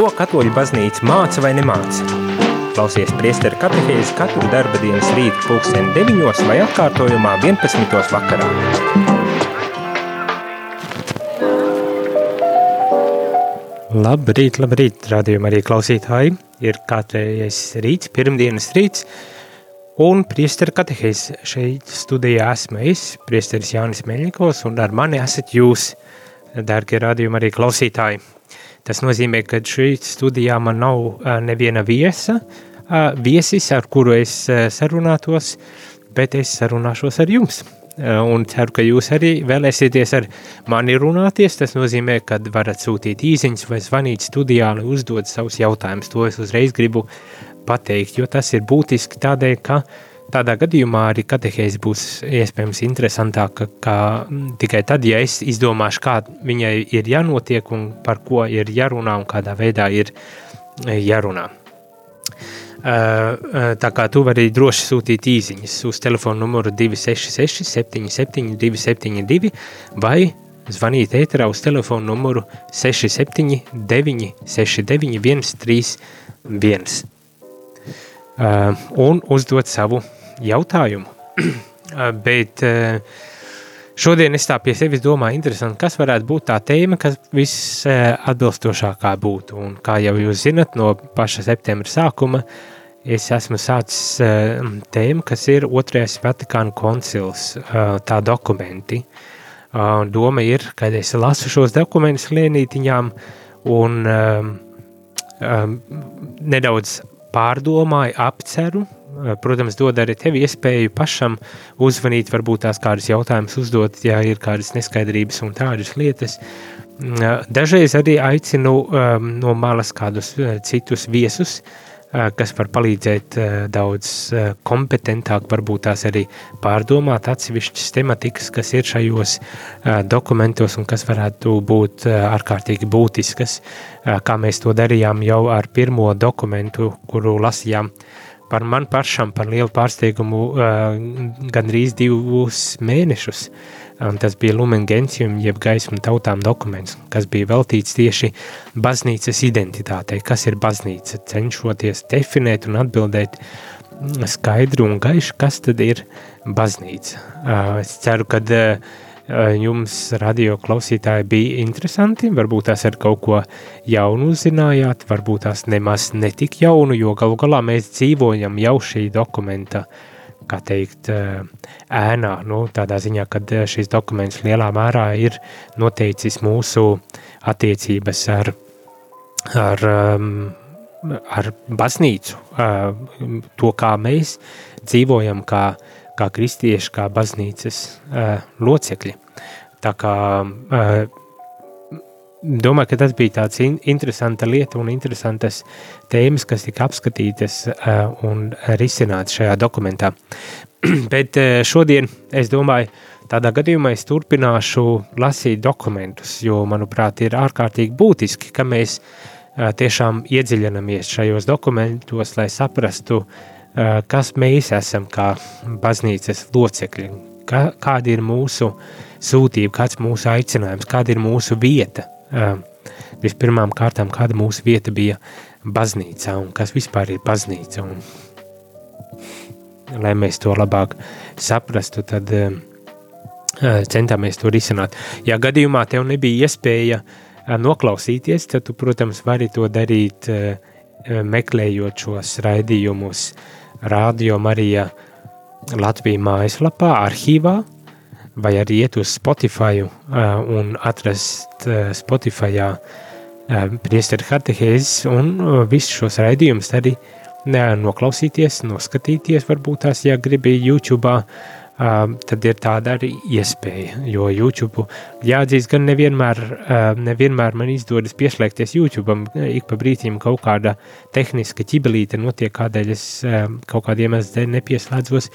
Ko katoļu baznīca māca vai nemāca? Klausies priesteru katehēzi katru darba dienas rītu pulksteni 9 vai atkārtojumā 11. vakarā. Labrīt, labrīt, rādījumā arī klausītāji. Ir katrais rīts, pirmdienas rīts, un priesteru katehēzi šeit studijā esmu es, priesteris Jānis Meļņikovs, un ar mani esat jūs, dārgie rādījumi arī klausītāji. Tas nozīmē, ka šī studijā man nav neviena viesa, viesis, ar kuru es sarunātos, bet es sarunāšos ar jums. Un ceru, ka jūs arī vēlēsieties ar mani runāties. Tas nozīmē, ka varat sūtīt īsiņas vai zvanīt studijā, lai uzdod savus jautājumus. To es uzreiz gribu pateikt, jo tas ir būtiski tādēļ, ka uh, Tādā gadījumā arī katehēze būs iespējams interesantāka, kā tikai tad, ja es izdomāšu, kā viņai ir jānotiek un par ko ir jārunā un kādā veidā ir jārunā. Tā kā tu vari droši sūtīt īsiņas uz telefona numuru 266 77 272 vai zvanīt ēterā uz telefona numuru 67 969 131 un uzdot savu jautājumu. Bet šodien es tā pie sevis domāju, interesanti, kas varētu būt tā tēma, kas visatbilstošākā būtu. Un kā jau jūs zinat, no paša septembra sākuma es esmu sācis tēmu, kas ir otrais Vatikāna koncils, tā dokumenti. Doma ir, kad es lasu šos dokumentus lienītiņām un um, um, nedaudz pārdomāju, apceru, Eh, protams, dod arī tev iespēju pašam uzvanīt, varbūt tās kādas jautājumas uzdot, ja ir kādas neskaidrības un tādas lietas. Mm, eh, dažreiz arī aicinu um, no malas kādus citus viesus, uh, kas var palīdzēt uh, daudz uh, kompetentāk, varbūt tās arī pārdomāt atsevišķas tematikas, kas ir šajos dokumentos un kas varētu būt ārkārtīgi būtiskas, kā mēs to darījām jau ar pirmo dokumentu, kuru lasījām par man pašam, par lielu pārsteigumu, uh, gandrīz divus mēnešus. Um, tas bija Lumen Gentium, jeb gaismu tautām dokuments, kas bija veltīts tieši baznīcas identitātei. Kas ir baznīca? Cenšoties definēt un atbildēt skaidru un gaišu, kas tad ir baznīca. Uh, es ceru, ka uh, Eh, jums, radio klausītāji, bija interesanti. Varbūt tās ar kaut ko jaunu uzzinājāt, varbūt tās nemaz netik jaunu, jo galu galā mēs dzīvojam jau šī dokumenta, kā teikt, eh, ēnā. Nu, tādā ziņā, ka eh, šis dokuments lielā mērā ir noteicis mūsu attiecības ar, ar, ar baznīcu, to, kā mēs dzīvojam, kā kā kristieši, kā baznīcas locekļi. Tā kā domāju, ka tas bija tāds in interesanta lieta un interesantas tēmas, kas tika apskatītas uh, un risinātas šajā dokumentā. Bet uh, šodien es domāju, tādā gadījumā es turpināšu lasīt dokumentus, jo, manuprāt, ir ārkārtīgi būtiski, ka mēs uh, tiešām iedziļinamies šajos dokumentos, lai saprastu, uh, kas mēs esam kā baznīcas locekļi, kā, kāda ir mūsu sūtība, kāds ir mūsu aicinājums, kāda ir mūsu vieta. Vispirmām kārtām, kāda mūsu vieta bija baznīcā un kas vispār ir baznīca. Un, lai mēs to labāk saprastu, tad centāmies to risināt. Ja gadījumā tev nebija iespēja noklausīties, tad tu, protams, vari to darīt meklējot šos raidījumus Rādio Marija Latvijas mājaslapā, arhīvā, vai arī iet uz Spotify uh, un atrast uh, Spotify uh, priesteru katehēzes un visus šos raidījumus arī noklausīties, noskatīties, varbūt tās, ja gribi YouTube. Uh, tad ir tāda arī iespēja. Jo YouTube, jāatzīst, gan nevienmēr, nevienmēr man izdodas pieslēgties YouTube. Ik pa brīdim kaut kāda tehniska ķibelīte notiek, kādēļ es kaut kādiem iemesliem nepieslēdzos.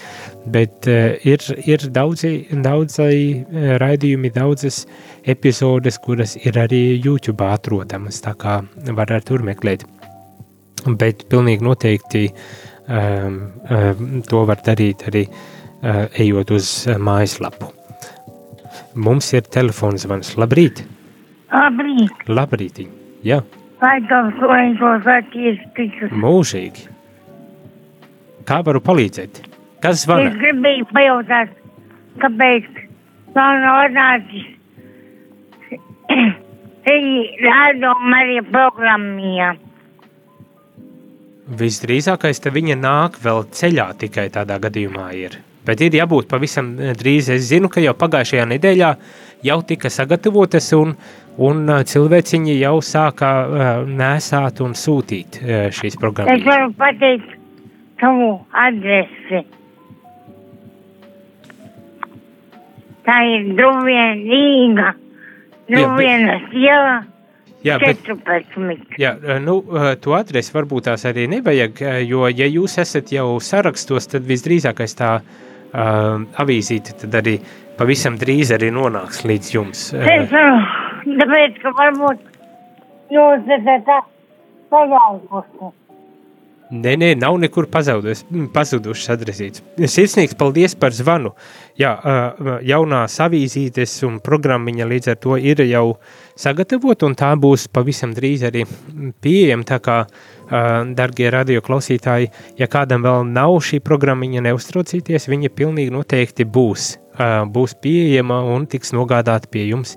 Bet ir, ir daudzi, daudzi raidījumi, daudzas epizodes, kuras ir arī YouTube atrodamas. Tā kā var ar tur meklēt. Bet pilnīgi noteikti um, um, to var darīt arī uh, ejot uz eh, mājaslapu. Mums ir telefons zvans. Labrīt! Labrīt! Labrīt! Jā. Vai tavs lēņos attīstītas? Mūžīgi. Kā varu palīdzēt? Kas Es zvana? gribēju pajautāt, kāpēc tā nav atnācis rādom arī programmijā. Visdrīzākais te viņa nāk vēl ceļā tikai tādā gadījumā ir. Bet ir jābūt pavisam eh, drīz. Es zinu, ka jau pagājušajā nedēļā jau tika sagatavotas un, un eh, cilvēciņi jau sāka uh, nesāt un sūtīt šīs Es programmas. varu pateikt savu adresi. Tā ir Druvien Rīga. Druvienas iela Jā, bet, 14. jā, eh, nu, eh, to adresi varbūt tās arī nevajag, eh, jo, ja jūs esat jau sarakstos, tad visdrīzākais tā uh, avīzīte tad arī pavisam drīz arī nonāks līdz jums. Es tāpēc, ka varbūt jūs esat tā pagājuši. Nē, nē, nav nekur pazudus, pazudušas adresītes. Sirsnīgs paldies par zvanu. Jā, jaunās avīzītes un programmiņa līdz ar to ir jau sagatavota, un tā būs pavisam drīz arī pieejama. Tā kā, dargie radio klausītāji, ja kādam vēl nav šī programmiņa, neuztraucieties, viņa pilnīgi noteikti būs. Būs pieejama un tiks nogādāta pie jums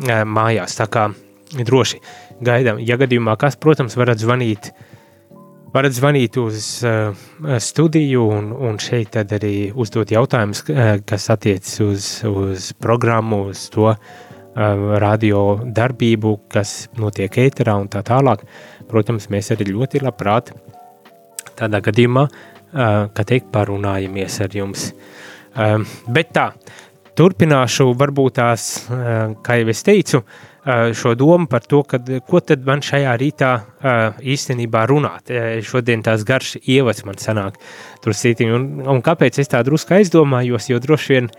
mājās. Tā kā droši gaidām. Ja gadījumā kas, protams, varat zvanīt varat zvanīt uz uh, studiju un, un šeit arī uzdot jautājumus, uh, kas attiecas uz, uz programmu, uz to uh, radio darbību, kas notiek ēterā un tā tālāk. Protams, mēs arī ļoti labprāt tādā gadījumā, uh, kā teikt, parunājamies ar jums. Um, bet tā, turpināšu varbūt tās, kā jau es teicu, uh, šo domu par to, kad, ko tad man šajā rītā īstenībā runāt. Šodien tās garš ievads man sanāk tur sītiņi. Un, un kāpēc es tā drusku aizdomājos, jo droši vien,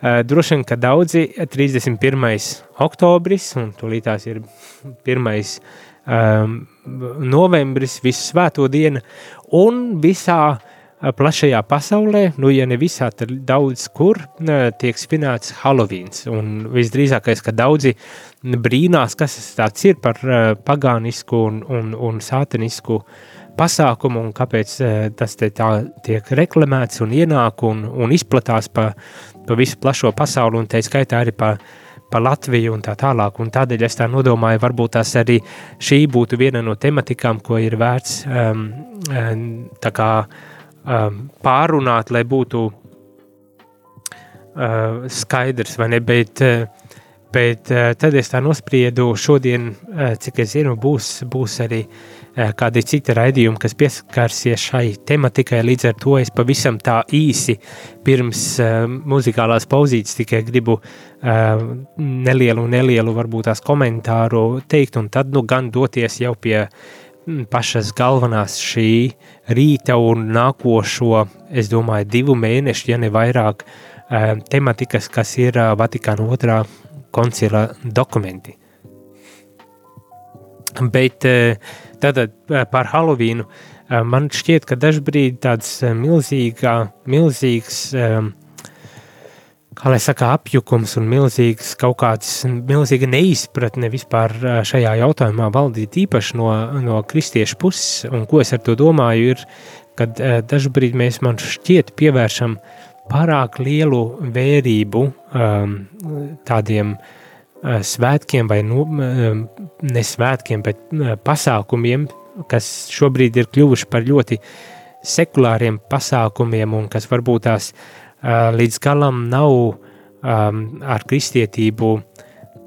droši vien, ka daudzi 31. oktobris, un tūlītās ir 1. Um, novembris, visu svēto dienu, un visā plašajā pasaulē, nu, ja ne visā, tad daudz kur uh, tiek svinēts Halloweens. Un visdrīzākais, ka daudzi brīnās, kas tas ir par uh, pagānisku un, un, un sātenisku pasākumu, un kāpēc uh, tas te tā tiek reklamēts un ienāk un, un izplatās pa, pa visu plašo pasauli, un tā skaitā arī pa, pa Latviju un tā tālāk. Un tādēļ es tā nodomāju, varbūt tās arī šī būtu viena no tematikām, ko ir vērts um, tā kā um, pārunāt, lai būtu uh, skaidrs, vai ne, bet, uh, bet uh, tad es tā nospriedu šodien, uh, cik es zinu, būs, būs arī uh, kādi citi raidījumi, kas pieskarsies šai tematikai, līdz ar to es pavisam tā īsi pirms uh, muzikālās pauzītes tikai gribu uh, nelielu, nelielu varbūt tās komentāru teikt, un tad nu gan doties jau pie mm, pašas galvenās šī rīta un nākošo, es domāju, divu mēnešu, ja ne vairāk, uh, tematikas, kas ir uh, Vatikāna otrā koncila dokumenti. Bet uh, tātad par Halloweenu uh, man šķiet, ka dažbrīd tāds milzīgā, milzīgs um, kā lai saka, apjukums un milzīgs kaut kāds milzīga neizpratne vispār ā, šajā jautājumā valdīt īpaši no, no kristiešu puses, un ko es ar to domāju, ir, kad ā, dažbrīd mēs man šķiet pievēršam pārāk lielu vērību um, tādiem uh, svētkiem vai nu, um, ne svētkiem, bet pasākumiem, kas šobrīd ir kļuvuši par ļoti sekulāriem pasākumiem un kas varbūt tās uh, līdz galam nav um, ar kristietību,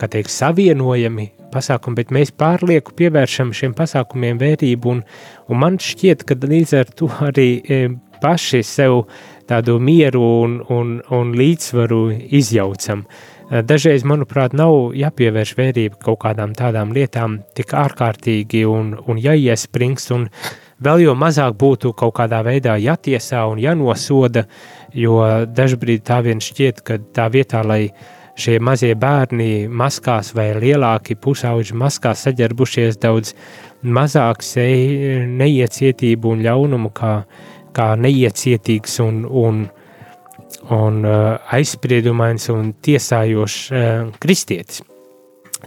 kā teikt, savienojami pasākumi, bet mēs pārlieku pievēršam šiem pasākumiem vērību, un, un man šķiet, ka līdz ar to arī e, paši sev tādu mieru un, un, un līdzsvaru izjaucam. E, Dažreiz, manuprāt, nav jāpievērš vērība kaut kādām tādām lietām tik ārkārtīgi un, un jāiesprings, un vēl jo mazāk būtu kaut kādā veidā jātiesā un jānosoda, jo dažbrīd tā vien šķiet, ka tā vietā, lai šie mazie bērni maskās vai lielāki pusauģi maskās saģerbušies daudz mazāk seju neiecietību un ļaunumu kā, kā neiecietīgs un, un, un uh, aizspriedumains un tiesājošs uh, kristietis.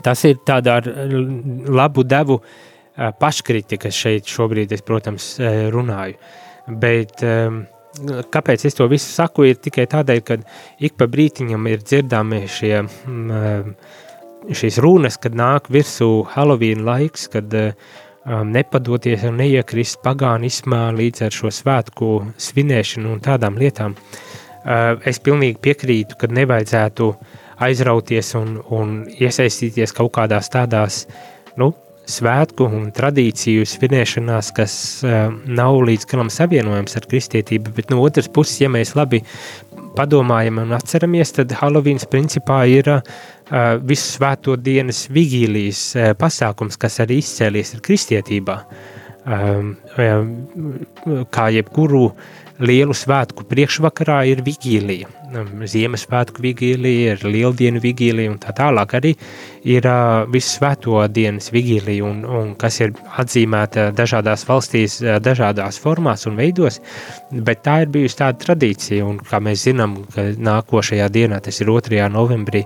Tas ir tādā labu devu paškritika šeit šobrīd, es, protams, runāju. Bet kāpēc es to visu saku, ir tikai tādēļ, ka ik pa brītiņam ir dzirdami šie, šīs runas, kad nāk virsū Halloween laiks, kad nepadoties un neiekrist pagānismā līdz ar šo svētku svinēšanu un tādām lietām. Es pilnīgi piekrītu, ka nevajadzētu aizrauties un, un iesaistīties kaut kādās tādās, nu, svētku un tradīciju svinēšanās, kas uh, nav līdz galam savienojams ar kristietību, bet no otras puses, ja mēs labi padomājam un atceramies, tad Halloweens principā ir uh, visu svēto dienas vigīlijas uh, pasākums, kas arī izcēlies ir kristietībā. Um, kā jebkuru lielu svētku priekšvakarā ir vigīlija. Ziemassvētku vigīlija, ir lieldienu vigīlija un tā tālāk arī ir uh, visu svēto dienas vigīlija, un, un kas ir atzīmēta dažādās valstīs, dažādās formās un veidos, bet tā ir bijusi tāda tradīcija, un kā mēs zinām, ka nākošajā dienā, tas ir 2. novembrī,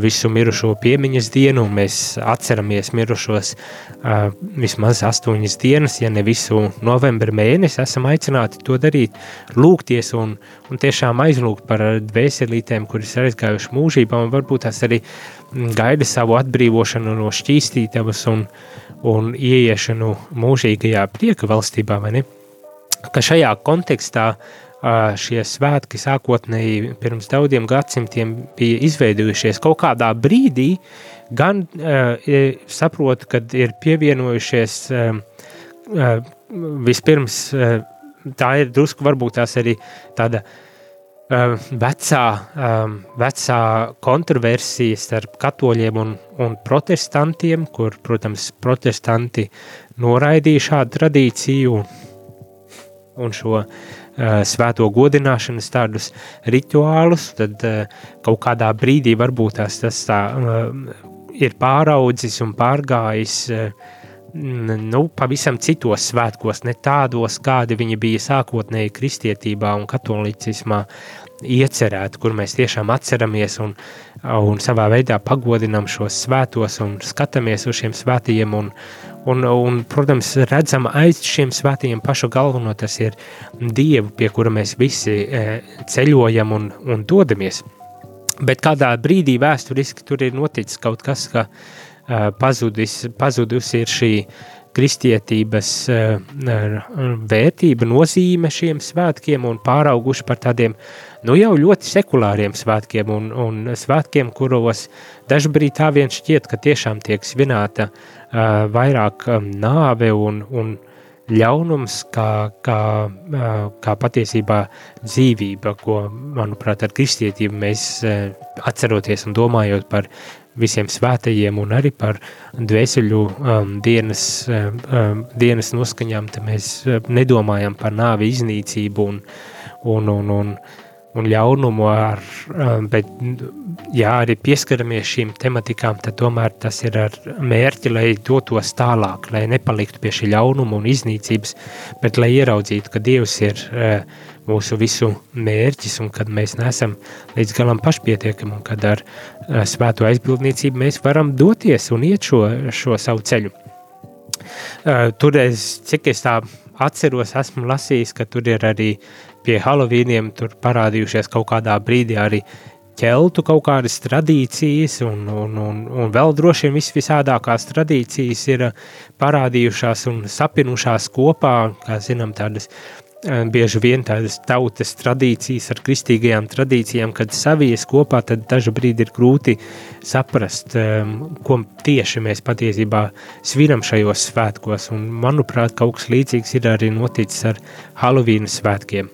visu mirušo piemiņas dienu, un mēs atceramies mirušos uh, vismaz astoņas dienas, ja ne visu novembra mēnesi, esam aicināti to darīt, lūgties un, un tiešām aizlūgt par dvēselītēm, kuras ir aizgājuši mūžībā, un varbūt tās arī gaida savu atbrīvošanu no šķīstītavas un, un ieiešanu mūžīgajā prieka valstībā? Ka šajā kontekstā uh, šie svētki sākotnēji pirms daudziem gadsimtiem bija izveidojušies kaut kādā brīdī, gan uh, saprotu, kad ir pievienojušies vispirms, tā ir drusku varbūt tās arī tāda vecā, um, vecā kontroversija starp katoļiem un, un protestantiem, kur, protams, protestanti noraidīja šādu tradīciju un, un šo uh, Eh, svēto godināšanas tādus rituālus, tad eh, kaut kādā brīdī varbūt tas, tas tā eh, ir pāraudzis un pārgājis nu, pavisam citos svētkos, ne tādos, kādi viņi bija sākotnēji kristietībā un katolicismā iecerēti, kur mēs tiešām atceramies un, un savā veidā pagodinam šos svētos un skatāmies uz šiem svētajiem un, un, un, protams, redzam aiz šiem svētajiem pašu galveno, tas ir Dievu, pie kura mēs visi e, ceļojam un, un dodamies. Bet kādā brīdī vēsturiski tur ir noticis kaut kas, ka uh, pazudis, pazudusi ir šī kristietības uh, vērtība, nozīme šiem svētkiem un pārauguši par tādiem nu jau ļoti sekulāriem svētkiem un, un svētkiem, kuros dažbrīd tā vien šķiet, ka tiešām tiek svinēta uh, vairāk nāve un, un ļaunums, kā, kā, kā patiesībā dzīvība, ko, manuprāt, ar kristietību mēs atceroties un domājot par visiem svētajiem un arī par dvēseļu um, dienas, um, dienas noskaņām, tad mēs nedomājam par nāvi iznīcību un, un, un, un un ļaunumu, ar, um, bet, ja arī pieskaramies šīm tematikām, tad tomēr tas ir ar mērķi, lai dotos tālāk, lai nepaliktu pie šī ļaunuma un iznīcības, bet lai ieraudzītu, ka Dievs ir uh, mūsu visu mērķis un kad mēs nesam līdz galam pašpietiekami un kad ar uh, svēto aizbildniecību mēs varam doties un iet šo, šo savu ceļu. Uh, tur es, cik es tā atceros, esmu lasījis, ka tur ir arī pie Halovīniem tur parādījušies kaut kādā brīdī arī ķeltu kaut kādas tradīcijas, un, un, un, un vēl droši vien visvisādākās tradīcijas ir parādījušās un sapinušās kopā, kā zinām, tādas eh, bieži vien tādas tautas tradīcijas ar kristīgajām tradīcijām, kad savies kopā, tad dažu brīdi ir grūti saprast, um, ko tieši mēs patiesībā svinam šajos svētkos, un manuprāt, kaut kas līdzīgs ir arī noticis ar Halovīnu svētkiem.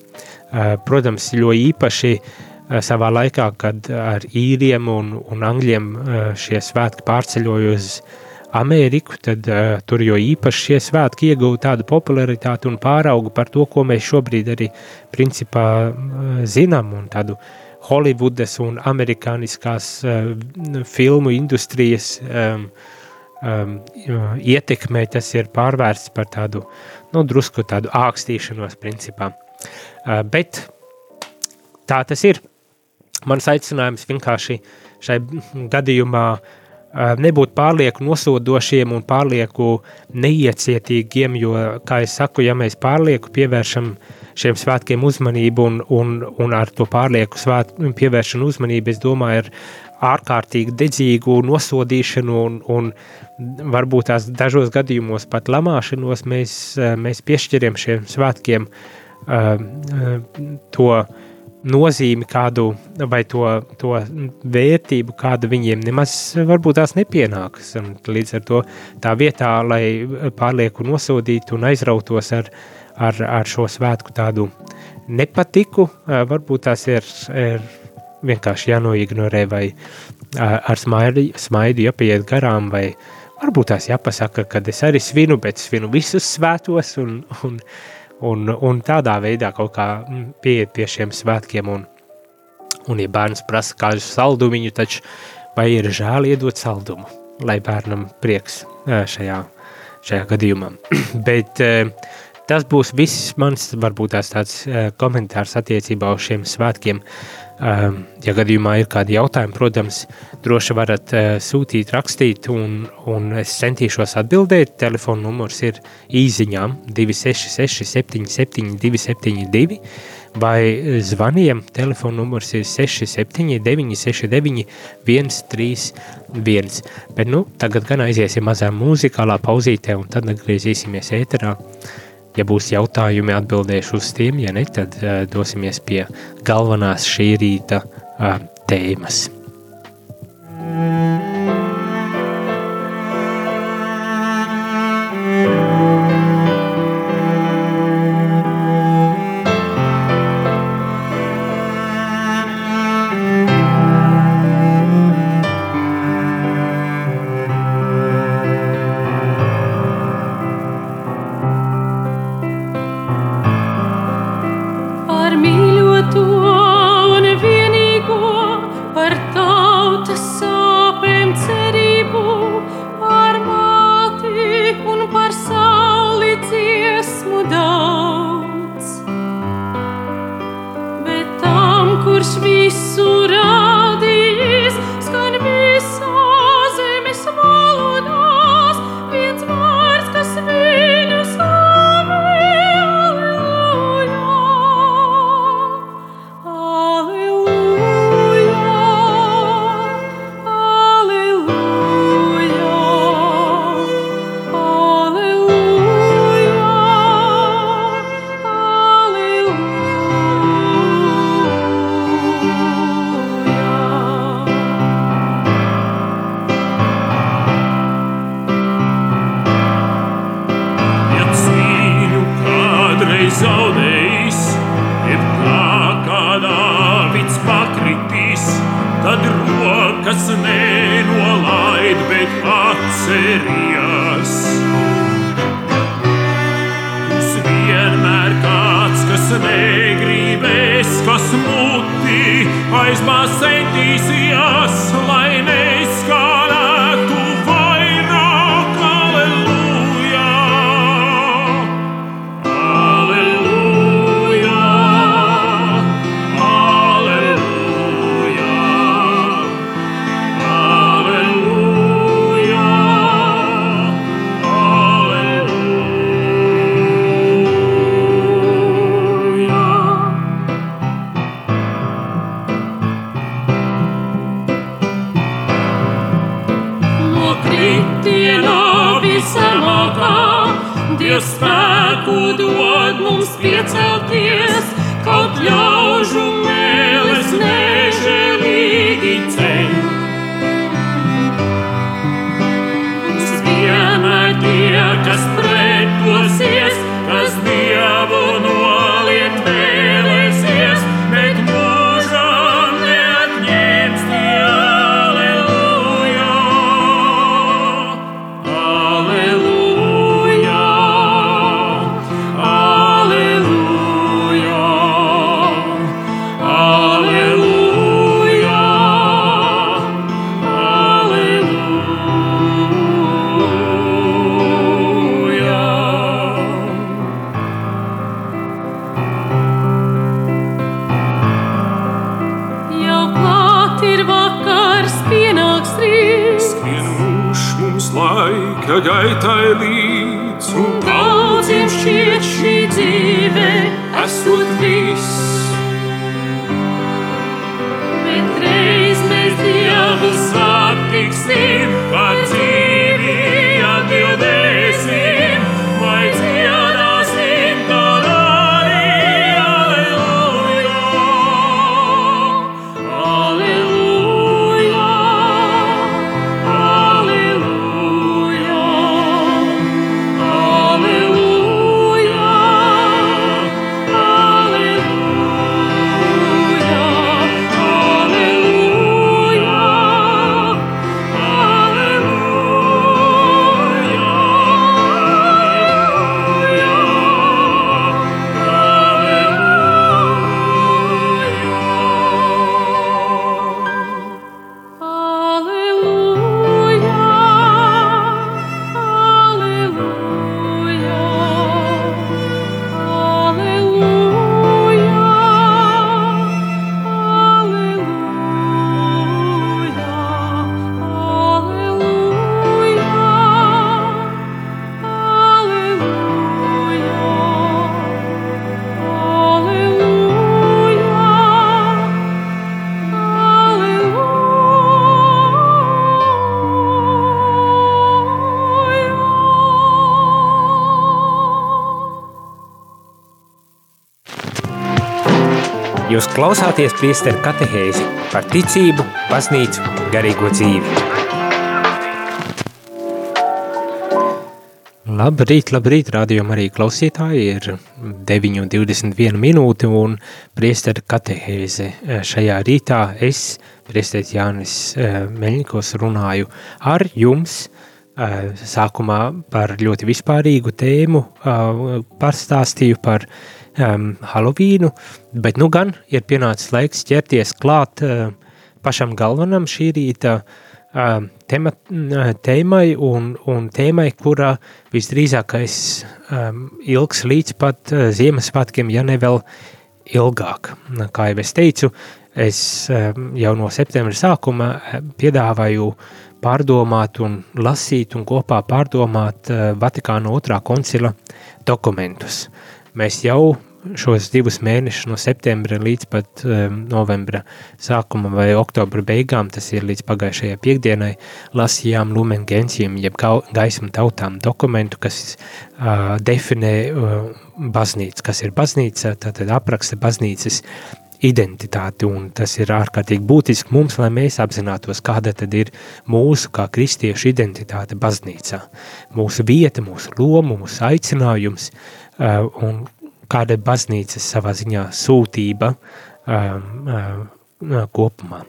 Eh, protams, jo īpaši eh, savā laikā, kad ar īriem un, un angļiem eh, šie svētki pārceļoja uz Ameriku, tad uh, tur jo īpaši šie svētki ieguva tādu popularitāti un pārauga par to, ko mēs šobrīd arī principā uh, zinām un tādu Hollywoodas un amerikāniskās uh, filmu industrijas um, um, ietekmē, tas ir pārvērsts par tādu, nu, drusku tādu ākstīšanos principā. Uh, bet tā tas ir. Mans aicinājums vienkārši šai gadījumā nebūt pārlieku nosodošiem un pārlieku neiecietīgiem, jo, kā es saku, ja mēs pārlieku pievēršam šiem svētkiem uzmanību un, un, un ar to pārlieku svēt, pievēršanu uzmanību, es domāju, ir ārkārtīgi dedzīgu nosodīšanu un, un varbūt tās dažos gadījumos pat lamāšanos mēs, mēs piešķiram šiem svētkiem to nozīmi kādu vai to, to vērtību, kāda viņiem nemaz varbūt tās nepienākas. Un līdz ar to tā vietā, lai pārlieku nosodītu un aizrautos ar, ar, ar šo svētku tādu nepatiku, varbūt tās ir, ir vienkārši jānoignorē vai ar smaidu, smaidu jāpieiet garām vai varbūt tās jāpasaka, ka es arī svinu, bet svinu visus svētos un, un, un, un tādā veidā kaut kā pieiet pie šiem svētkiem un, un ja bērns prasa kādu saldumiņu, taču vai ir žēl iedot saldumu, lai bērnam prieks šajā, šajā gadījumā. bet tas būs viss mans, varbūt tās tāds komentārs attiecībā uz šiem svētkiem, Ehm, ja gadījumā ir kādi jautājumi, protams, droši varat eh, sūtīt, rakstīt, un, un es centīšos atbildēt. Telefona numurs ir īsiņām 266, 77, 272, vai zvaniem. Telefona numurs ir 679, 69, 131. Bet nu, tagad gan aiziesim mazā mūzikālā pauzītē, un tad atgriezīsimies ēterā. Ja būs jautājumi, atbildēšu uz tiem, ja ne, tad uh, dosimies pie galvenās šī rīta uh, tēmas. laika klausāties priesteru katehēzi par ticību, baznīcu, garīgo dzīvi. Labrīt, labrīt, rādījumā arī klausītāji ir 9.21 minūte un priesteru katehēze. Šajā rītā es, priesteris Jānis eh, Meļņikos, runāju ar jums eh, sākumā par ļoti vispārīgu tēmu, pastāstīju par um, Halovīnu, bet nu gan ir pienācis laiks ķerties klāt uh, pašam galvenam šī rīta uh, tema, uh, tēmai un, un tēmai, kura visdrīzākais um, ilgs līdz pat uh, Ziemassvētkiem, ja ne vēl ilgāk. Kā jau es teicu, es um, jau no septembra sākuma piedāvāju pārdomāt un lasīt un kopā pārdomāt uh, Vatikāna otrā koncila dokumentus. Mēs jau šos divus mēnešus, no septembra līdz pat um, novembra sākuma vai oktobra beigām, tas ir līdz pagājušajai piekdienai, lasījām Lumen Gentium, jeb gaismu tautām dokumentu, kas uh, definē uh, baznīcu, kas ir baznīca, tātad apraksta baznīcas identitāti, un tas ir ārkārtīgi būtiski mums, lai mēs apzinātos, kāda tad ir mūsu kā kristiešu identitāte baznīcā. Mūsu vieta, mūsu loma, mūsu aicinājums, uh, un kāda ir baznīcas savā ziņā? Sūtība um, uh, kopumā.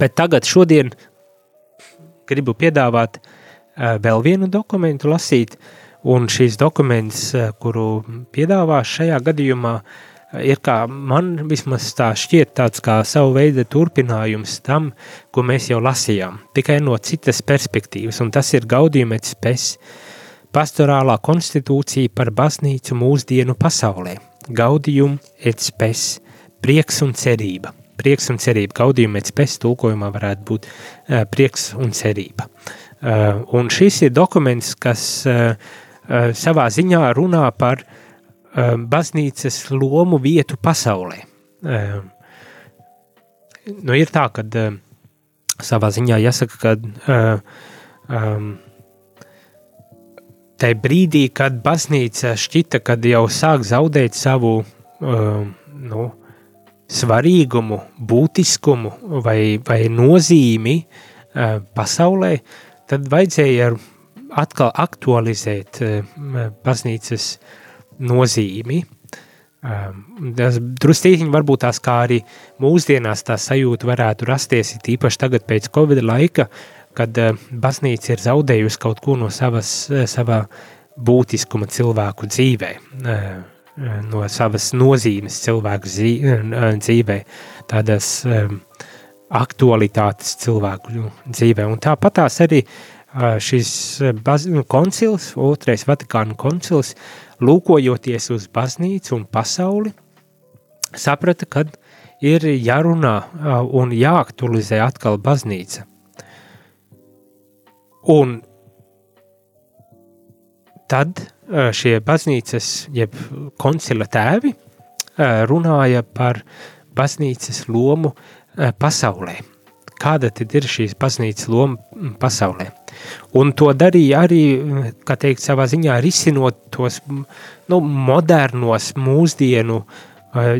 Bet tagad šodien gribu piedāvāt uh, vēl vienu dokumentu lasīt, un šīs dokuments, uh, kuru piedāvā šajā gadījumā, ir kā man vismaz tā šķiet tāds kā savu veidu turpinājums tam, ko mēs jau lasījām, tikai no citas perspektīvas, un tas ir gaudījumets pēc pastorālā konstitūcija par baznīcu mūsdienu pasaulē, gaudījum et spes, prieks un cerība. Prieks un cerība, gaudījuma et spes tulkojumā varētu būt uh, prieks un cerība. Uh, un šis ir dokuments, kas uh, uh, savā ziņā runā par uh, baznīcas lomu vietu pasaulē. Uh, nu ir tā, ka uh, savā ziņā jāsaka, ka uh, um, tajā brīdī, kad baznīca šķita, kad jau sāk zaudēt savu uh, nu, svarīgumu, būtiskumu vai, vai nozīmi uh, pasaulē, tad vajadzēja atkal aktualizēt uh, baznīcas nozīmi. Tas drustītiņi varbūt tās kā arī mūsdienās tā sajūta varētu rasties, tīpaši tagad pēc Covid laika, uh, kad uh, baznīca ir zaudējusi kaut ko no savas, uh, savā būtiskuma cilvēku dzīvē, uh, no savas nozīmes cilvēku dzīvē, tādas aktualitātes cilvēku dzīvē. Un tāpat tās arī šis koncils, otrais Vatikāna koncils, lūkojoties uz baznīcu un pasauli, saprata, ka ir jārunā un jāaktualizē atkal baznīca. Un tad uh, šie baznīcas, jeb koncila tēvi, uh, runāja par baznīcas lomu uh, pasaulē. Kāda tad ir šīs baznīcas loma pasaulē? Un to darīja arī, kā teikt, savā ziņā risinot tos nu, modernos mūsdienu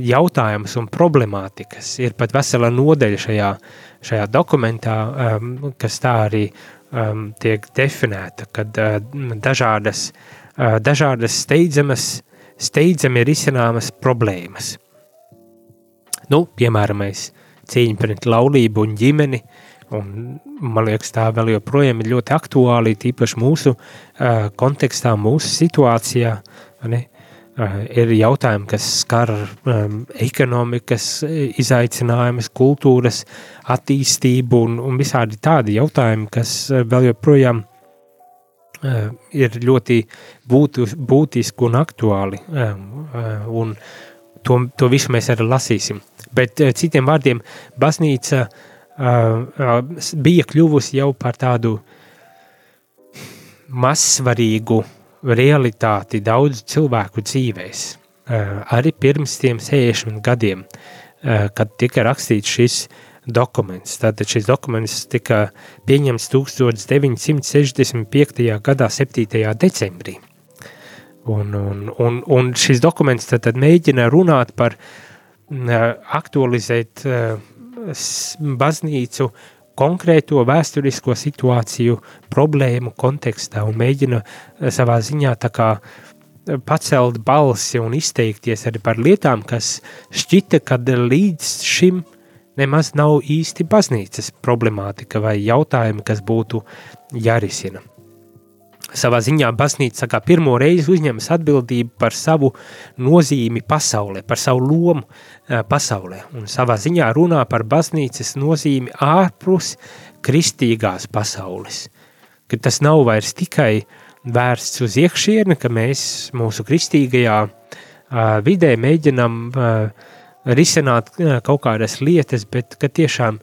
jautājumus un problemātikas. Ir pat vesela nodeļa šajā, šajā dokumentā, um, kas tā arī um, tiek definēta, kad uh, dažādas, uh, dažādas steidzamas, steidzami risināmas problēmas. Nu, piemēram, cīņa pret laulību un ģimeni, un man liekas, tā vēl joprojām ir ļoti aktuāli, tīpaši mūsu uh, kontekstā, mūsu situācijā, ne? Uh, ir jautājumi, kas skar um, ekonomikas izaicinājumus, kultūras attīstību un, un visādi tādi jautājumi, kas uh, vēl joprojām uh, ir ļoti būtu, būtiski un aktuāli. Uh, uh, un to, to visu mēs arī lasīsim. Bet uh, citiem vārdiem, baznīca uh, uh, bija kļuvusi jau par tādu mazsvarīgu realitāti daudzu cilvēku dzīvēs. Uh, arī pirms tiem 60 gadiem, uh, kad tika rakstīts šis dokuments. Tātad šis dokuments tika pieņemts 1965. gadā 7. decembrī. Un, un, un, un šis dokuments tad, tad mēģina runāt par, aktualizēt baznīcu konkrēto vēsturisko situāciju, problēmu kontekstā un mēģina eh, savā ziņā tā kā eh, pacelt balsi un izteikties arī par lietām, kas šķita, kad līdz šim nemaz nav īsti baznīcas problemātika vai jautājumi, kas būtu jārisina savā ziņā baznīca kā pirmo reizi uzņemas atbildību par savu nozīmi pasaulē, par savu lomu uh, pasaulē, un savā ziņā runā par baznīcas nozīmi ārpus kristīgās pasaules, ka tas nav vairs tikai vērsts uz iekšieni, ka mēs mūsu kristīgajā uh, vidē mēģinam uh, risināt kaut kādas lietas, bet ka tiešām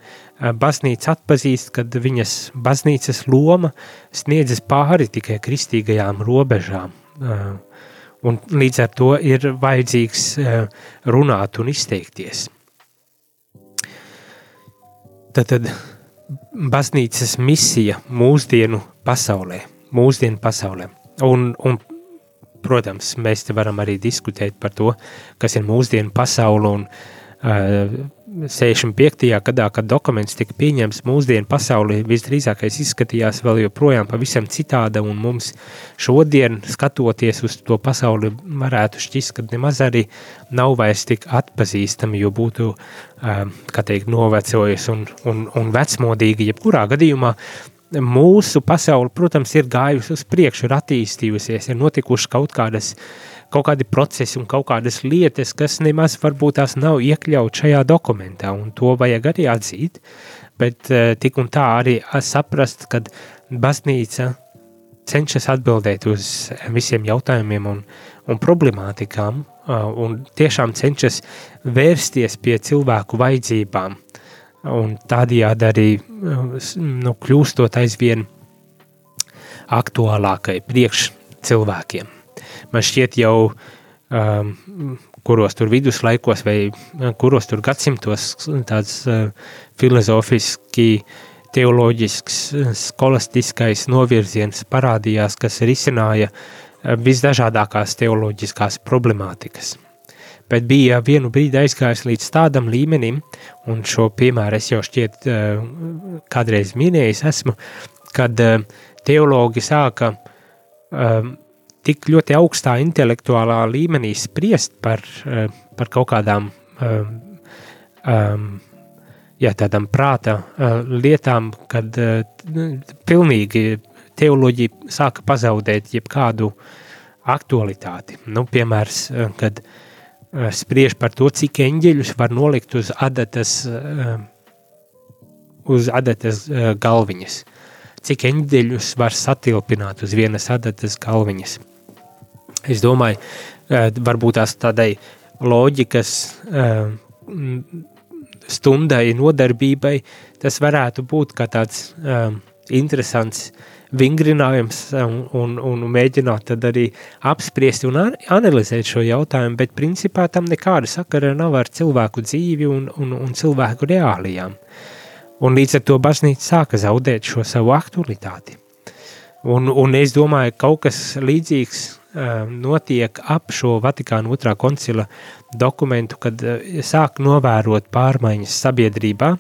baznīca atpazīst, ka viņas baznīcas loma sniedzas pāri tikai kristīgajām robežām. Un līdz ar to ir vajadzīgs runāt un izteikties. Tad, tad baznīcas misija mūsdienu pasaulē, mūsdienu pasaulē. Un, un, protams, mēs te varam arī diskutēt par to, kas ir mūsdienu pasaule un uh, 65. gadā, kad dokuments tika pieņemts mūsdienu pasaulē, visdrīzākais izskatījās vēl joprojām pavisam citāda, un mums šodien, skatoties uz to pasauli, varētu šķist, ka nemaz arī nav vairs tik atpazīstami, jo būtu, kā teikt, novecojusi un, un, un vecmodīgi, jebkurā gadījumā, mūsu pasaule, protams, ir gājusi uz priekšu, ir attīstījusies, ir notikušas kaut kādas kaut kādi procesi un kaut kādas lietas, kas nemaz varbūt tās nav iekļaut šajā dokumentā, un to vajag arī atzīt, bet uh, tik un tā arī saprast, ka baznīca cenšas atbildēt uz visiem jautājumiem un, un problemātikām, un tiešām cenšas vērsties pie cilvēku vajadzībām, un tādējādi arī uh, nu, kļūstot aizvien aktuālākai priekš cilvēkiem man šķiet jau, um, kuros tur viduslaikos vai uh, kuros tur gadsimtos tāds uh, filozofiski, teoloģisks, uh, skolastiskais novirziens parādījās, kas risināja uh, visdažādākās teoloģiskās problemātikas. Bet bija vienu brīdi aizgājis līdz tādam līmenim, un šo piemēru es jau šķiet uh, kādreiz minējis esmu, kad uh, teologi sāka um, tik ļoti augstā intelektuālā līmenī spriest par, eh, par kaut kādām jā, tādām prāta lietām, kad pilnīgi teoloģija sāka pazaudēt jebkādu aktualitāti. Nu, piemērs, kad uh, spriež par to, cik eņģeļus var nolikt uz adatas, uh, uz adatas uh, galviņas. Cik eņģeļus var satilpināt uz vienas adatas galviņas. Es domāju, eh, varbūt tās tādai loģikas eh, stundai, nodarbībai, tas varētu būt kā tāds eh, interesants vingrinājums un, un, un mēģināt tad arī apspriest un analizēt šo jautājumu, bet principā tam nekāda sakara nav ar cilvēku dzīvi un, un, un cilvēku reālijām. Un līdz ar to baznīca sāka zaudēt šo savu aktualitāti. Un, un es domāju, ka kaut kas līdzīgs uh, notiek ap šo Vatikāna otrā koncila dokumentu, kad uh, sāk novērot pārmaiņas sabiedrībā,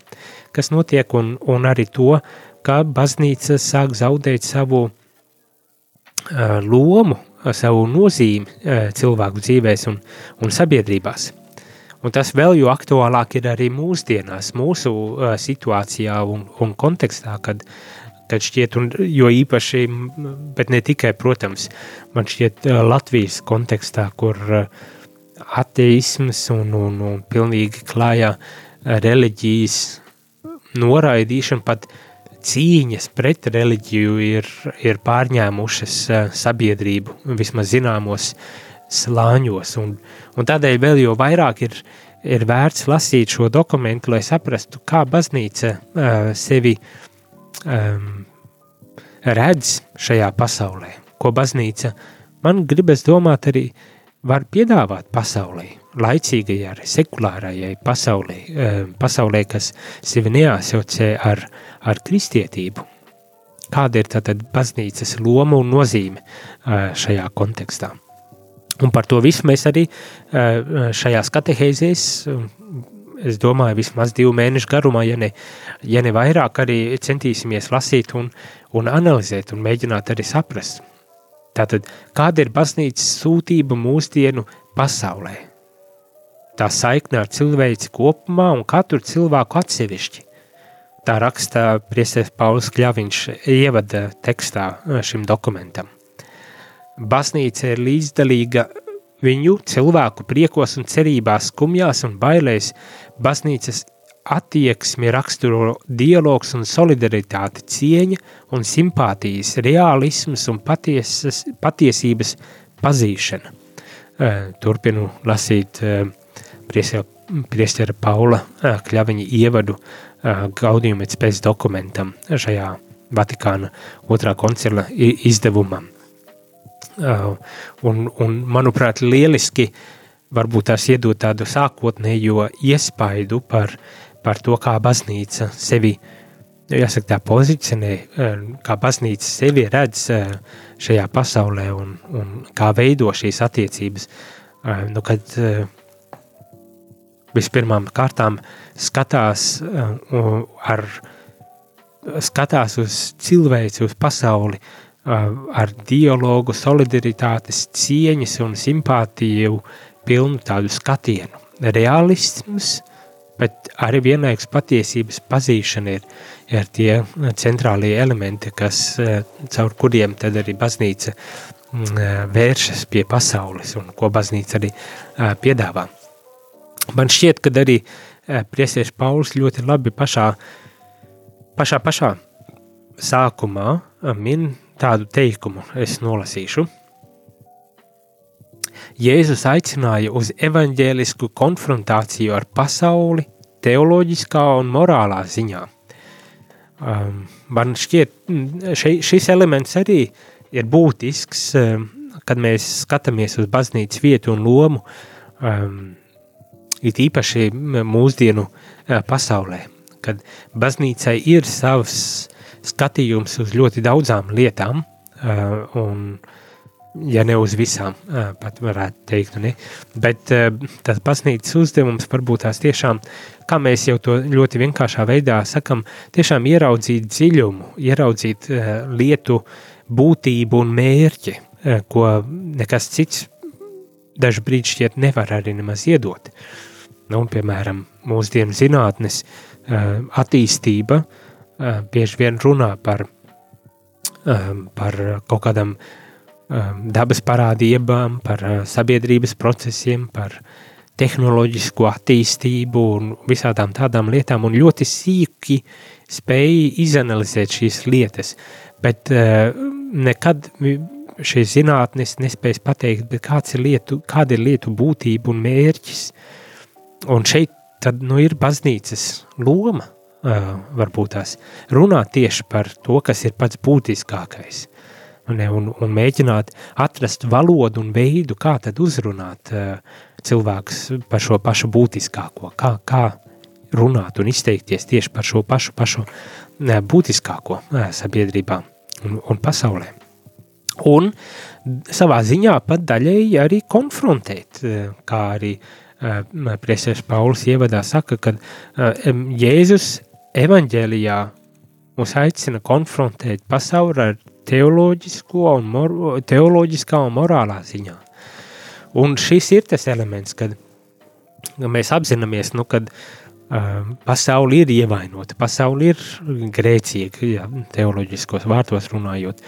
kas notiek un, un arī to, uh, ka baznīca sāk zaudēt savu uh, lomu, savu nozīmi uh, cilvēku dzīvēs un, un sabiedrībās. Un tas vēl jo aktuālāk ir arī mūsdienās, mūsu uh, situācijā un, un kontekstā, kad, kad šķiet, un jo īpaši, bet ne tikai, protams, man šķiet uh, Latvijas kontekstā, kur uh, ateisms un, un, un pilnīgi klājā reliģijas noraidīšana pat uh, cīņas pret reliģiju ir, ir pārņēmušas uh, sabiedrību, vismaz zināmos slāņos. Un, un tādēļ vēl jo vairāk ir, ir vērts lasīt šo dokumentu, lai saprastu, kā baznīca uh, sevi um, redz šajā pasaulē. Ko baznīca, man gribas domāt, arī var piedāvāt pasaulē, laicīgajai, sekulārajai pasaulē, pasaulē, kas sevi neasociē ar, ar kristietību. Kāda ir tātad baznīcas loma un nozīme šajā kontekstā? Un par to visu mēs arī šajās katehēzēs, es domāju, vismaz divu mēnešu garumā, ja ne, ja ne vairāk, arī centīsimies lasīt un, un analizēt un mēģināt arī saprast. Tātad, kāda ir baznīcas sūtība mūsdienu pasaulē? Tā saikne ar cilvēci kopumā un katru cilvēku atsevišķi. Tā raksta priesteris Pauls Kļaviņš ievada tekstā šim dokumentam. Baznīca ir līdzdalīga viņu cilvēku priekos un cerībās, skumjās un bailēs. Baznīcas attieksmi raksturo dialogs un solidaritāte, cieņa un simpātijas, realisms un patiesas, patiesības pazīšana. Turpinu lasīt eh, priestera Paula Kļaviņa ievadu Gaudījuma pēc dokumentam šajā Vatikāna otrā koncila izdevumam. Un, un, manuprāt, lieliski varbūt tās iedot tādu sākotnējo iespaidu par, par to, kā baznīca sevi, jāsaka tā pozicionē, kā baznīca sevi redz šajā pasaulē un, un kā veido šīs attiecības. Nu, kad vispirmām kārtām skatās, uh, ar, skatās uz cilvēci, uz pasauli uh, ar dialogu, solidaritātes, cieņas un simpātiju pilnu tādu skatienu. Realisms, bet arī vienlaikus patiesības pazīšana ir, ir tie centrālie elementi, kas uh, caur kuriem tad arī baznīca mm, vēršas pie pasaules un ko baznīca arī piedāvā. Man šķiet, ka arī eh, priesieši Pauls ļoti labi pašā, pašā, pašā sākumā eh, min tādu teikumu, es nolasīšu. Jēzus aicināja uz evaņģēlisku konfrontāciju ar pasauli teoloģiskā un morālā ziņā. Um, man šķiet, še, šis elements arī ir būtisks, um, kad mēs skatāmies uz baznīcas vietu un lomu um, it īpaši mūsdienu pasaulē, kad baznīcai ir savs skatījums uz ļoti daudzām lietām, un, ja ne uz visām, pat varētu teikt, ne? bet tas baznīcas uzdevums varbūt tās tiešām, kā mēs jau to ļoti vienkāršā veidā sakam, tiešām ieraudzīt dziļumu, ieraudzīt lietu būtību un mērķi, ko nekas cits dažu brīdi šķiet nevar arī nemaz iedot. Nu, piemēram, mūsdienu zinātnes uh, attīstība uh, bieži vien runā par, um, par kaut kādam dabas parādībām, par sabiedrības procesiem, par tehnoloģisko attīstību un visādām tādām lietām, un ļoti sīki spēja izanalizēt šīs lietas, bet nekad šīs zinātnes nespējas pateikt, kāds ir lietu, kāda ir lietu būtība un mērķis, Un šeit tad nu, ir baznīcas loma varbūt tās runāt tieši par to, kas ir pats būtiskākais. Un, un, un mēģināt atrast valodu un veidu, kā tad uzrunāt cilvēks par šo pašu būtiskāko, kā, kā runāt un izteikties tieši par šo pašu, pašu būtiskāko sabiedrībā un, un pasaulē. Un savā ziņā pat daļēji arī konfrontēt, kā arī priesēs Pauls ievadā saka, ka Jēzus evaņģēlijā mūs aicina konfrontēt pasauli ar teoloģisko un mor, teoloģiskā un morālā ziņā. Un šis ir tas elements, kad mēs apzināmies, nu, kad uh, pasauli ir ievainota, pasauli ir grēcīga, ja, teoloģiskos vārtos runājot.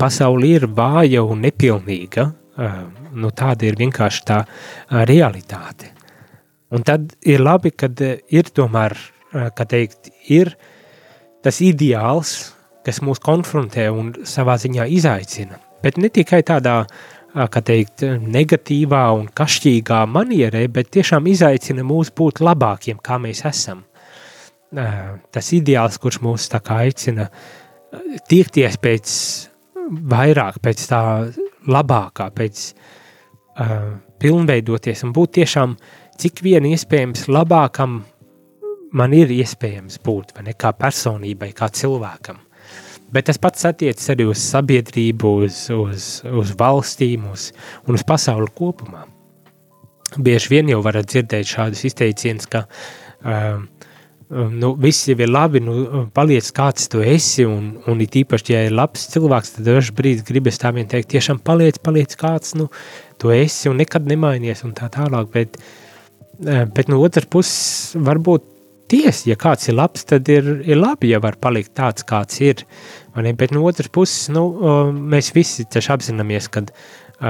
Pasauli ir vāja un nepilnīga, uh, nu, tāda ir vienkārši tā uh, realitāte. Un tad ir labi, kad ir tomēr, kā teikt, ir tas ideāls, kas mūs konfrontē un savā ziņā izaicina. Bet ne tikai tādā, kā teikt, negatīvā un kašķīgā manierē, bet tiešām izaicina mūs būt labākiem, kā mēs esam. Tas ideāls, kurš mūs tā kā aicina tiekties pēc vairāk, pēc tā labākā, pēc pilnveidoties un būt tiešām cik vien iespējams labākam man ir iespējams būt, vai ne, kā personībai, kā cilvēkam. Bet tas pats attiecas arī uz sabiedrību, uz, uz, uz valstīm uz, un uz pasauli kopumā. Bieži vien jau varat dzirdēt šādus izteicienus, ka uh, nu, viss jau ir labi, nu, paliec kāds tu esi, un, un it īpaši, ja ir labs cilvēks, tad dažs brīdis gribas tā vien teikt, tiešām paliec, paliec kāds, nu, tu esi un nekad nemainies un tā tālāk, bet, bet no otras puses varbūt tiesa, ja kāds ir labs, tad ir, ir labi, ja var palikt tāds, kāds ir. Bet no otras puses, nu, mēs visi taču apzināmies, ka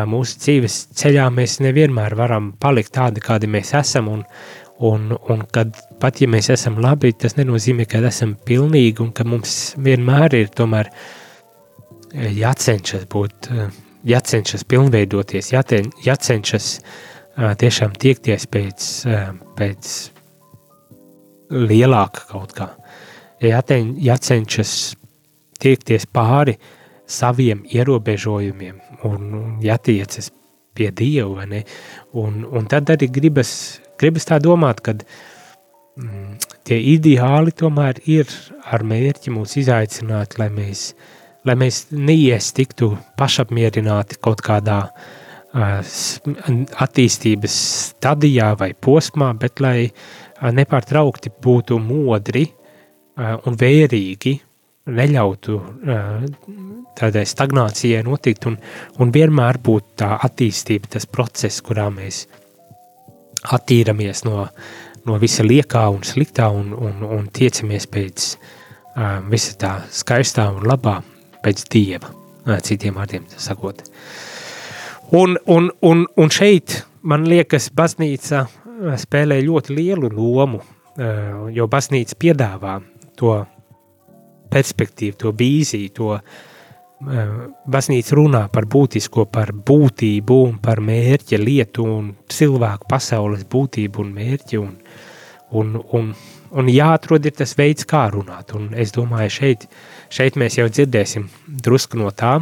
mūsu dzīves ceļā mēs nevienmēr varam palikt tādi, kādi mēs esam. Un, un, un kad pat ja mēs esam labi, tas nenozīmē, ka esam pilnīgi un ka mums vienmēr ir tomēr jācenšas būt, jācenšas pilnveidoties, jāten, jācenšas tiešām tiekties pēc, pēc lielāka kaut kā. Jāteņ, jācenšas tiekties pāri saviem ierobežojumiem un, un jātiecas pie Dieva? Un, un tad arī gribas, gribas tā domāt, ka mm, tie ideāli tomēr ir ar mērķi mūs izaicināt, lai mēs, lai mēs neiestiktu pašapmierināti kaut kādā uh, attīstības stadijā vai posmā, bet lai uh, nepārtraukti būtu modri un vērīgi, neļautu tādai stagnācijai notikt un, un vienmēr būtu tā attīstība, tas process, kurā mēs attīramies no, no visa liekā un sliktā un, un, un tiecamies pēc uh, visa tā skaistā un labā, pēc Dieva, citiem vārdiem sakot. Un, un, un, un šeit, man liekas, baznīca spēlē ļoti lielu lomu, jo baznīca piedāvā to perspektīvu, to vīziju, to eh, baznīca runā par būtisko, par būtību un par mērķa lietu un cilvēku pasaules būtību un mērķi un, un, un, un jāatrod ir tas veids, kā runāt, un es domāju, šeit, šeit mēs jau dzirdēsim drusku no tā,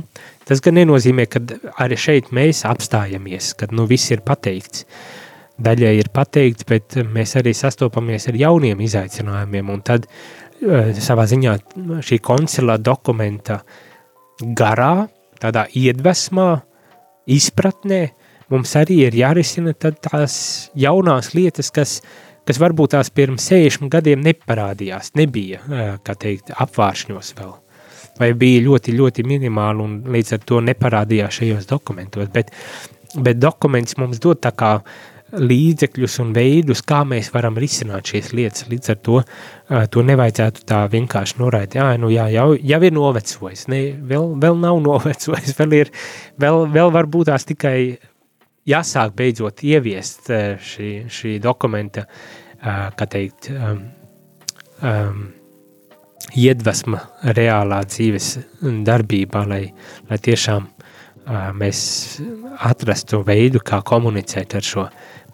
tas gan nenozīmē, ka arī šeit mēs apstājamies, kad nu viss ir pateikts, uh, daļai ir pateikts, bet mēs arī sastopamies ar jauniem izaicinājumiem. Un tad eh, savā ziņā šī koncilā dokumenta garā, tādā iedvesmā, izpratnē, mums arī ir jārisina tās jaunās lietas, kas, kas varbūt tās pirms 60 gadiem neparādījās, nebija, eh, kā teikt, apvāršņos vēl. Vai bija ļoti, ļoti minimāli un līdz ar to neparādījās šajos dokumentos, bet, bet dokuments mums dod tā kā uh, līdzekļus un veidus, kā mēs varam risināt šīs lietas. Līdz ar to to nevajadzētu tā vienkārši noraidīt. Jā, nu jā, jau, jau ir novecojis, ne, vēl, vēl nav novecojis, vēl, ir, vēl, vēl varbūt tās tikai jāsāk beidzot ieviest šī, šī dokumenta, kā teikt, um, um, iedvesma reālā dzīves darbībā, lai, lai tiešām mēs atrastu veidu, kā komunicēt ar šo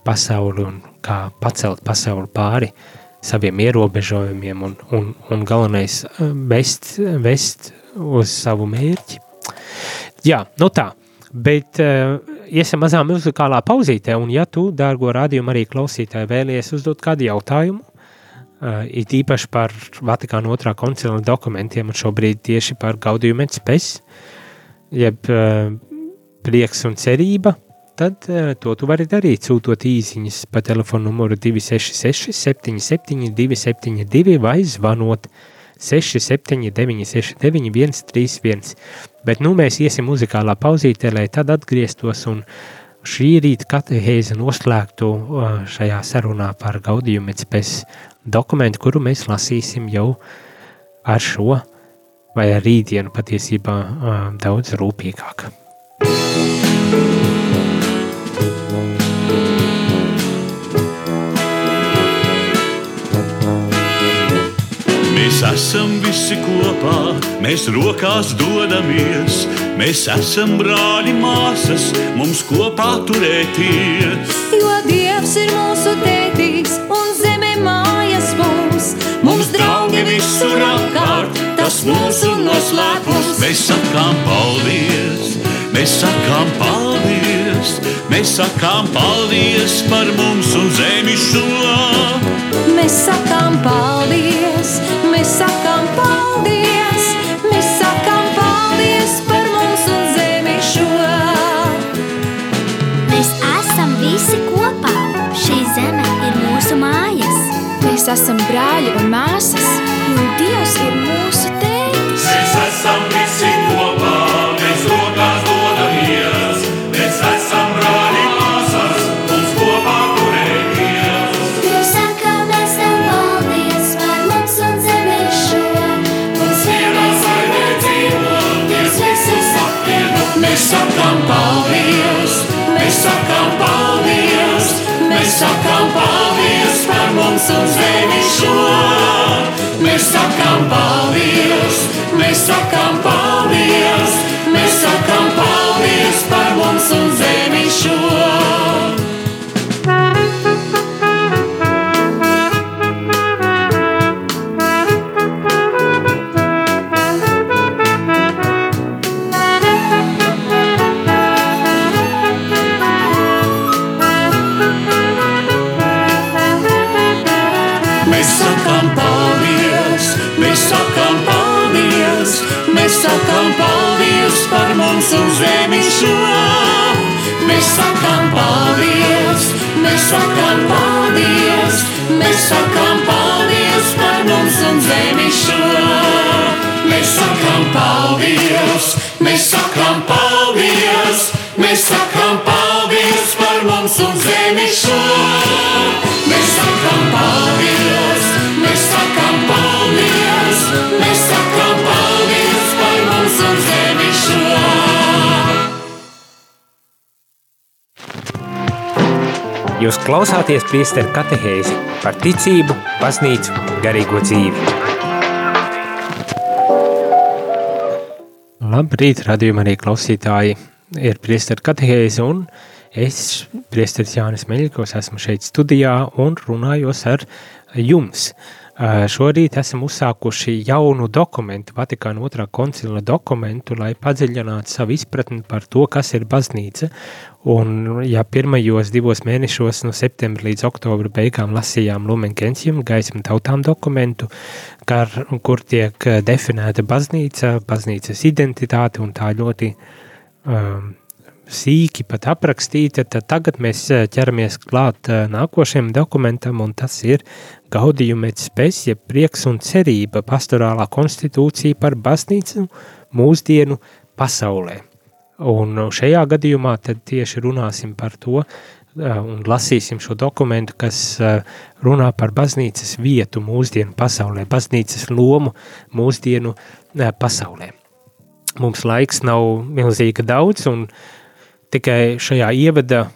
pasauli un kā pacelt pasauli pāri saviem ierobežojumiem un, un, un galvenais uh, vest, vest uz savu mērķi. Jā, nu tā, bet uh, iesim mazā muzikālā pauzītē, un ja tu, dārgo radījumu arī klausītāji, vēlies uzdot kādu jautājumu, uh, it īpaši par Vatikāna otrā koncila dokumentiem, un šobrīd tieši par Gaudiju Metspes, jeb uh, prieks un cerība, tad uh, to tu vari darīt, sūtot īsiņas pa telefonu numuru 266 77 272 vai zvanot 679 69 131. Bet nu mēs iesim muzikālā pauzītē, lai tad atgrieztos un šī rīta katehēze noslēgtu uh, šajā sarunā par Gaudījumu pēc dokumentu, kuru mēs lasīsim jau ar šo vai ar rītdienu patiesībā uh, daudz rūpīgāk. Mēs esam visi kopā, mēs rokās dodamies. Mēs esam brāļi, māsas, mums kopā turēties. Jo Dievs ir mūsu tētis un zeme mājas mums. Mums draugi visur apkārt, tas mūsu noslēpums. Mēs sakām paldies, mēs sakām paldies, mēs sakām paldies par mums un zemi šo. Mēs sakām paldies, sakām paldies, mēs sakām paldies par mums un zemi šo. Mēs esam visi kopā. Šī zeme ir mūsu mājas. Mēs esam brāļi un māsas, jo Dievs ir mūsu tēvs. Mēs esam visi kopā, sakām paldies par mums un zemi šo. Klausāties priesteru katehēzi par ticību, baznīcu, garīgo dzīvi. Labrīt, radījumā arī klausītāji ir priesteru katehēzi un es, priesteris Jānis Meļikos, esmu šeit studijā un runājos ar jums. Uh, Šorīt esam uzsākuši jaunu dokumentu, Vatikāna otrā koncila dokumentu, lai padziļinātu savu izpratni par to, kas ir baznīca. Un, ja pirmajos divos mēnešos, no septembra līdz oktobra beigām, lasījām Lumen Gentium, gaismu tautām dokumentu, kar, kur tiek eh, definēta baznīca, baznīcas identitāte un tā ļoti um, sīki pat aprakstīta, tad tagad mēs eh, ķeramies klāt eh, nākošajam dokumentam, un tas ir Gaudījuma spes, jeb prieks un cerība pastorālā konstitūcija par baznīcu mūsdienu pasaulē. Un šajā gadījumā tad tieši runāsim par to eh, un lasīsim šo dokumentu, kas runā par baznīcas vietu mūsdienu pasaulē, baznīcas lomu mūsdienu pasaulē. Mums laiks nav milzīgi daudz, un tikai šajā ievada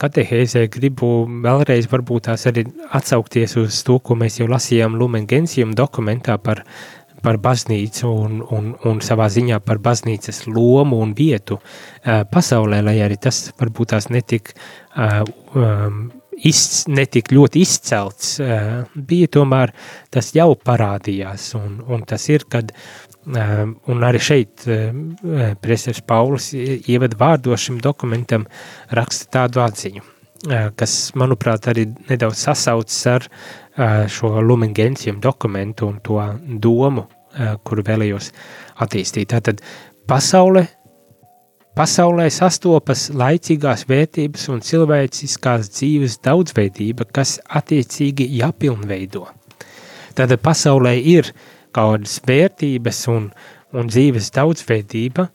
katehēzē gribu vēlreiz varbūt tās arī atsaukties uz to, ko mēs jau lasījām Lumen Gentium dokumentā par, par baznīcu un, un, un savā ziņā par baznīcas lomu un vietu uh, pasaulē, lai arī tas varbūt tās netik uh, um, iz, netik ļoti izcelts, uh, bija tomēr tas jau parādījās, un, un tas ir, kad, uh, un arī šeit uh, presers Paulis ievada vārdos šim dokumentam raksta tādu atziņu, uh, kas, manuprāt, arī nedaudz sasaucas ar uh, šo Lumen Gentium dokumentu un to domu, uh, kuru vēlējos attīstīt. Tātad pasaule Pasaulē sastopas laicīgās vērtības un cilvēciskās dzīves daudzveidība, kas attiecīgi jāpilnveido. Tātad pasaulē ir kaut kādas vērtības un, un dzīves daudzveidība,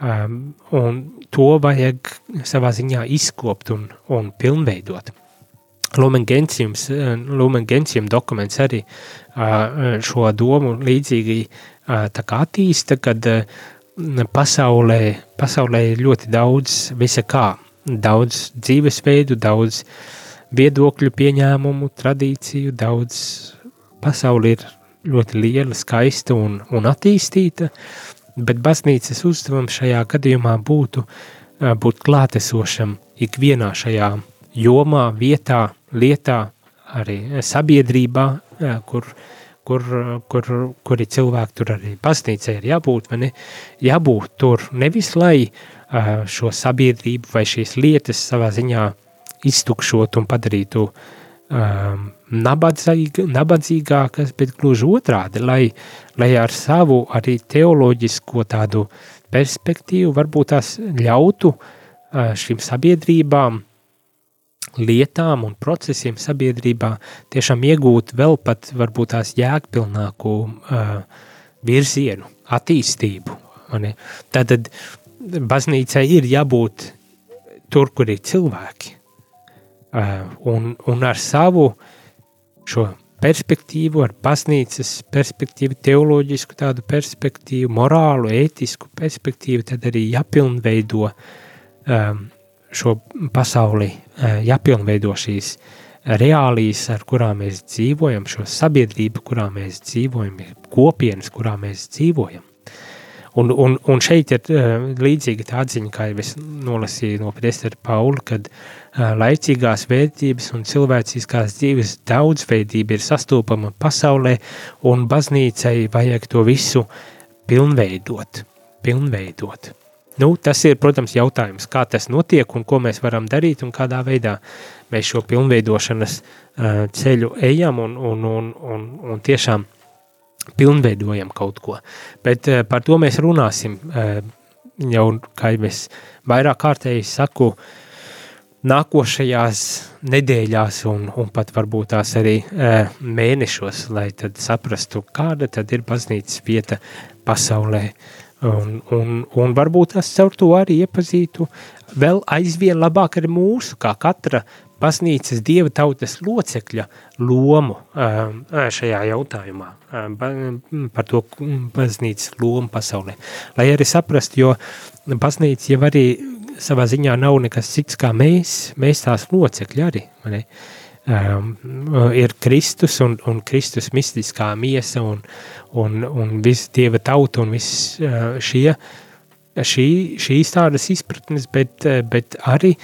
um, un to vajag savā ziņā izkopt un, un pilnveidot. Lumen Gentium dokuments arī uh, šo domu līdzīgi uh, attīsta, kad uh, pasaulē, pasaulē ir ļoti daudz visa kā, daudz dzīvesveidu, daudz viedokļu pieņēmumu, tradīciju, daudz pasauli ir ļoti liela, skaista un, un attīstīta, bet baznīcas uzdevums šajā gadījumā būtu būt klātesošam ikvienā šajā jomā, vietā, lietā, arī sabiedrībā, kur uh, kur, kur, kuri cilvēki tur arī baznīcai ir jābūt, vai ne? Jābūt tur nevis, lai uh, šo sabiedrību vai šīs lietas savā ziņā iztukšot un padarītu um, nabadzīg, nabadzīgākas, bet gluži otrādi, lai, lai ar savu arī teoloģisko tādu perspektīvu varbūt tās ļautu uh, šīm sabiedrībām lietām un procesiem sabiedrībā tiešām iegūt vēl pat varbūt tās jēgpilnāku uh, virzienu, attīstību. Tātad baznīcai ir jābūt tur, kur ir cilvēki. Uh, un, un ar savu šo perspektīvu, ar baznīcas perspektīvu, teoloģisku tādu perspektīvu, morālu, ētisku perspektīvu, tad arī jāpilnveido um, šo pasauli jāpilnveido šīs reālijas, ar kurām mēs dzīvojam, šo sabiedrību, kurā mēs dzīvojam, kopienas, kurā mēs dzīvojam. Un, un, un šeit ir uh, līdzīga tā atziņa, kā jau es nolasīju no Priestera Paula, kad uh, laicīgās vērtības un cilvēciskās dzīves daudzveidība ir sastopama pasaulē, un baznīcai vajag to visu pilnveidot. pilnveidot. Nu, tas ir, protams, jautājums, kā tas notiek un ko mēs varam darīt un kādā veidā mēs šo pilnveidošanas uh, ceļu ejam un, un, un, un, un tiešām pilnveidojam kaut ko. Bet uh, par to mēs runāsim uh, jau, kā jau es vairāk kārtēji saku, nākošajās nedēļās un, un pat varbūt tās arī uh, mēnešos, lai tad saprastu, kāda tad ir baznīcas vieta pasaulē, Un, un, un varbūt tas caur to arī iepazītu vēl aizvien labāk arī mūsu, kā katra baznīcas dieva tautas locekļa lomu šajā jautājumā par to baznīcas lomu pasaulē. Lai arī saprastu, jo baznīca jau arī savā ziņā nav nekas cits kā mēs, mēs tās locekļi arī, ne? um, ir Kristus un, un Kristus mistiskā miesa un, un, un viss Dieva tauta un viss uh, šie, šī, šīs tādas izpratnes, bet, uh, bet arī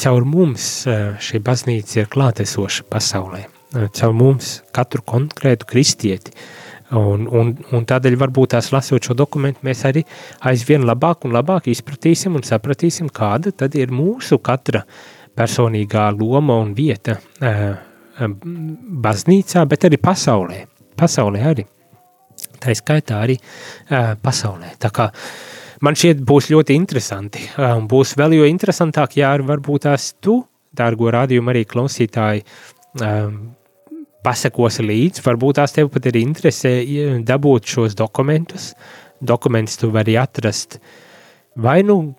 caur mums uh, šī baznīca ir klātesoša pasaulē. Uh, caur mums katru konkrētu kristieti. Un, un, un tādēļ varbūt tās lasot šo dokumentu, mēs arī aizvien labāk un labāk izpratīsim un sapratīsim, kāda tad ir mūsu katra uh, personīgā loma un vieta baznīcā, bet arī pasaulē. Pasaulē arī. Tā ir skaitā arī pasaulē. Tā kā man šķiet būs ļoti interesanti. Būs vēl jo interesantāk, ja varbūt tās tu, dārgo rādījumu arī klausītāji, pasakos līdzi, varbūt tās tev pat ir interese dabūt šos dokumentus. Dokumentus tu vari atrast vai nu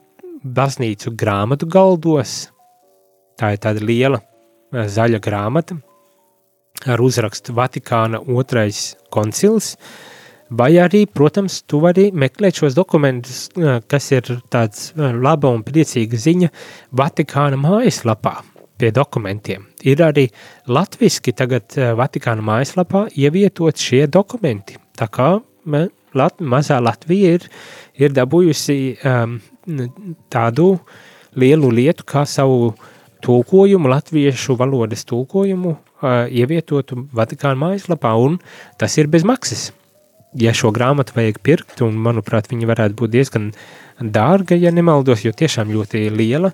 baznīcu grāmatu galdos, Tā ir tāda liela zaļa grāmata ar uzrakstu Vatikāna otrais koncils, vai arī, protams, tu vari meklēt šos dokumentus, kas ir tāds laba un priecīga ziņa Vatikāna mājaslapā pie dokumentiem. Ir arī latviski tagad Vatikāna mājaslapā ievietot šie dokumenti. Tā kā Lat mazā Latvija ir, ir dabūjusi um, tādu lielu lietu kā savu tulkojumu, latviešu valodas tulkojumu uh, ievietotu Vatikāna mājaslapā, un tas ir bez maksas. Ja šo grāmatu vajag pirkt, un manuprāt, viņa varētu būt diezgan dārga, ja nemaldos, jo tiešām ļoti liela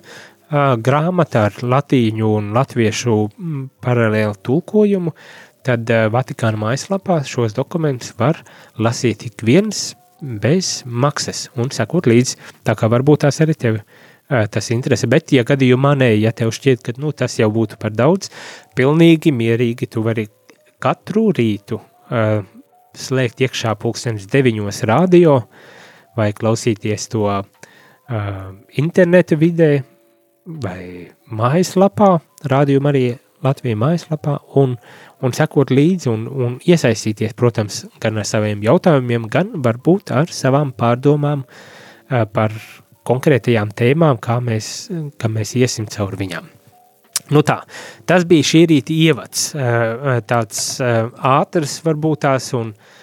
grāmata ar latīņu un latviešu paralēlu tulkojumu, tad Vatikāna mājaslapā šos dokumentus var lasīt ik viens bez maksas un sekot līdzi, tā kā varbūt tās arī tevi tas interese, bet ja gadījumā nē, ja tev šķiet, ka nu, tas jau būtu par daudz, pilnīgi mierīgi tu vari katru rītu uh, slēgt iekšā pulkstenis deviņos radio vai klausīties to uh, interneta vidē vai mājaslapā, rādījuma arī Latvijas mājaslapā un, un sekot līdzi un, un iesaistīties, protams, gan ar saviem jautājumiem, gan varbūt ar savām pārdomām uh, par konkrētajām tēmām, kā mēs, kā mēs iesim cauri viņām. Nu tā, tas bija šī rīta ievads, uh, tāds uh, ātrs varbūt tās un uh,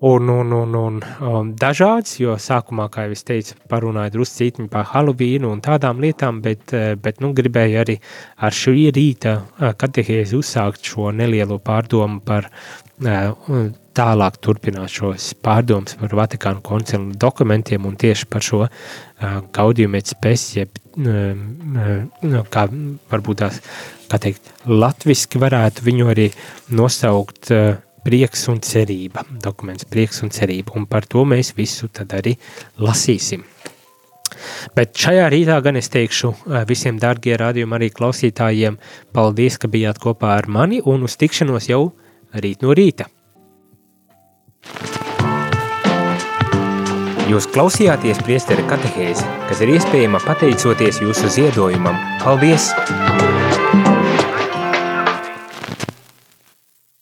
un, un, un, un um, dažāds, jo sākumā, kā jau es teicu, parunāju drusku par Halloween un tādām lietām, bet, uh, bet nu, gribēju arī ar šī rīta uh, katehēzi uzsākt šo nelielo pārdomu par uh, tālāk turpināt šos pārdomus par Vatikānu koncilu dokumentiem un tieši par šo Gaudium et spes, jeb kā varbūt tās, kā teikt, latviski varētu viņu arī nosaukt uh, prieks un cerība. Dokuments prieks un cerība. Un par to mēs visu tad arī lasīsim. Bet šajā rītā gan es teikšu eh, visiem dārgie rādījumi arī klausītājiem, paldies, ka bijāt kopā ar mani un uz tikšanos jau rīt no rīta. Jūs klausījāties priestera katehēzi, kas ir iespējama pateicoties jūsu ziedojumam. Paldies!